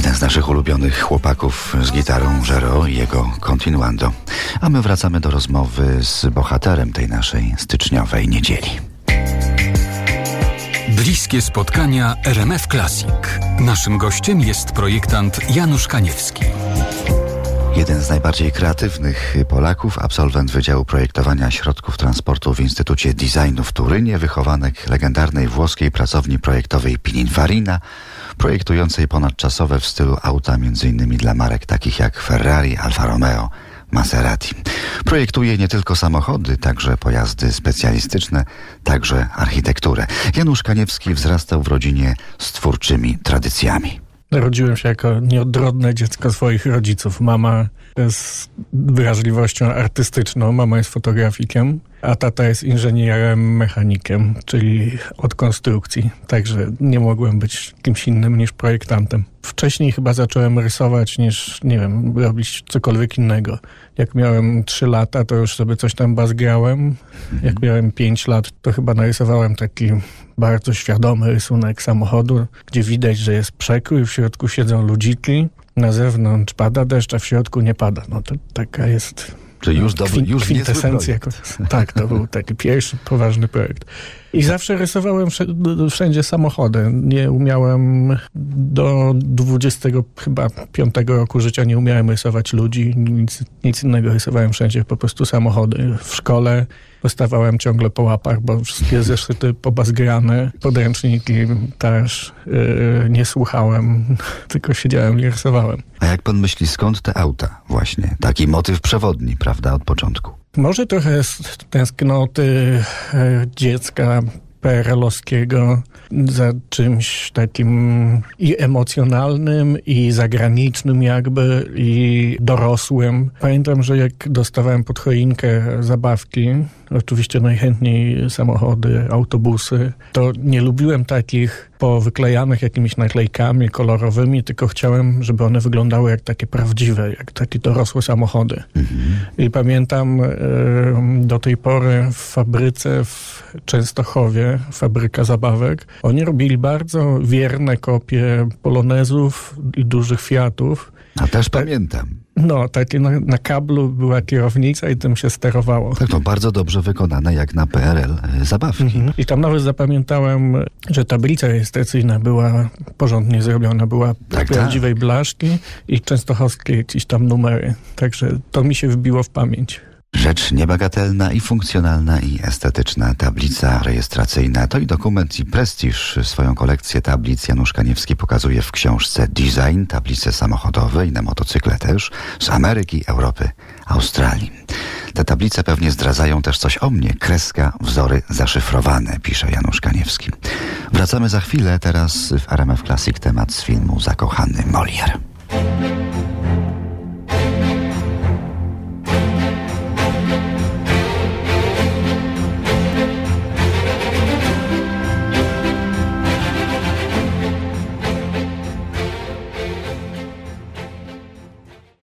z naszych ulubionych chłopaków z gitarą Żero i jego Continuando. A my wracamy do rozmowy z bohaterem tej naszej styczniowej niedzieli. Bliskie spotkania RMF Classic. Naszym gościem jest projektant Janusz Kaniewski. Jeden z najbardziej kreatywnych Polaków, absolwent Wydziału Projektowania Środków Transportu w Instytucie Designu w Turynie, wychowanek legendarnej włoskiej pracowni projektowej Pininfarina, projektującej ponadczasowe w stylu auta m.in. dla marek takich jak Ferrari, Alfa Romeo, Maserati. Projektuje nie tylko samochody, także pojazdy specjalistyczne, także architekturę. Janusz Kaniewski wzrastał w rodzinie z twórczymi tradycjami. Narodziłem się jako nieodrodne dziecko swoich rodziców. Mama z wrażliwością artystyczną, mama jest fotografikiem, a tata jest inżynierem mechanikiem, czyli od konstrukcji. Także nie mogłem być kimś innym niż projektantem. Wcześniej chyba zacząłem rysować niż, nie wiem, robić cokolwiek innego. Jak miałem 3 lata, to już sobie coś tam bazgrałem. Jak miałem 5 lat, to chyba narysowałem taki bardzo świadomy rysunek samochodu, gdzie widać, że jest przekrój, w środku siedzą ludziki, na zewnątrz pada deszcz, a w środku nie pada. No to taka jest Czyli już, dobry, kwin, już kwintesencja. Tak, to był taki pierwszy poważny projekt. I zawsze rysowałem wszędzie samochody. Nie umiałem do 20 chyba 5 roku życia nie umiałem rysować ludzi. Nic, nic innego rysowałem wszędzie, po prostu samochody. W szkole dostawałem ciągle po łapach, bo wszystkie zeszyty pobazgrane, podręczniki też yy, nie słuchałem, tylko siedziałem i rysowałem. A jak pan myśli, skąd te auta właśnie? Taki motyw przewodni, prawda, od początku? Może trochę z tęsknoty e, dziecka PRL-owskiego za czymś takim i emocjonalnym, i zagranicznym jakby, i dorosłym. Pamiętam, że jak dostawałem pod choinkę zabawki, oczywiście najchętniej samochody, autobusy, to nie lubiłem takich powyklejanych jakimiś naklejkami kolorowymi, tylko chciałem, żeby one wyglądały jak takie prawdziwe, jak takie dorosłe samochody. Mhm. I pamiętam do tej pory w fabryce w Częstochowie, fabryka zabawek, oni robili bardzo wierne kopie polonezów i dużych Fiatów. A też pamiętam. No, takie na, na, kablu była kierownica i tym się sterowało. Tak, to bardzo dobrze wykonane jak na PRL e, zabawki. Mhm. I tam nawet zapamiętałem, że tablica rejestracyjna była porządnie zrobiona, była tak, prawdziwej tak. blaszki i częstochowskie jakieś tam numery. Także to mi się wbiło w pamięć. Rzecz niebagatelna i funkcjonalna i estetyczna tablica rejestracyjna. To i dokument i prestiż. Swoją kolekcję tablic Janusz Kaniewski pokazuje w książce Design, tablice samochodowe i na motocykle też, z Ameryki, Europy, Australii. Te tablice pewnie zdradzają też coś o mnie. Kreska, wzory zaszyfrowane, pisze Janusz Kaniewski. Wracamy za chwilę, teraz w RMF Classic temat z filmu Zakochany Molière.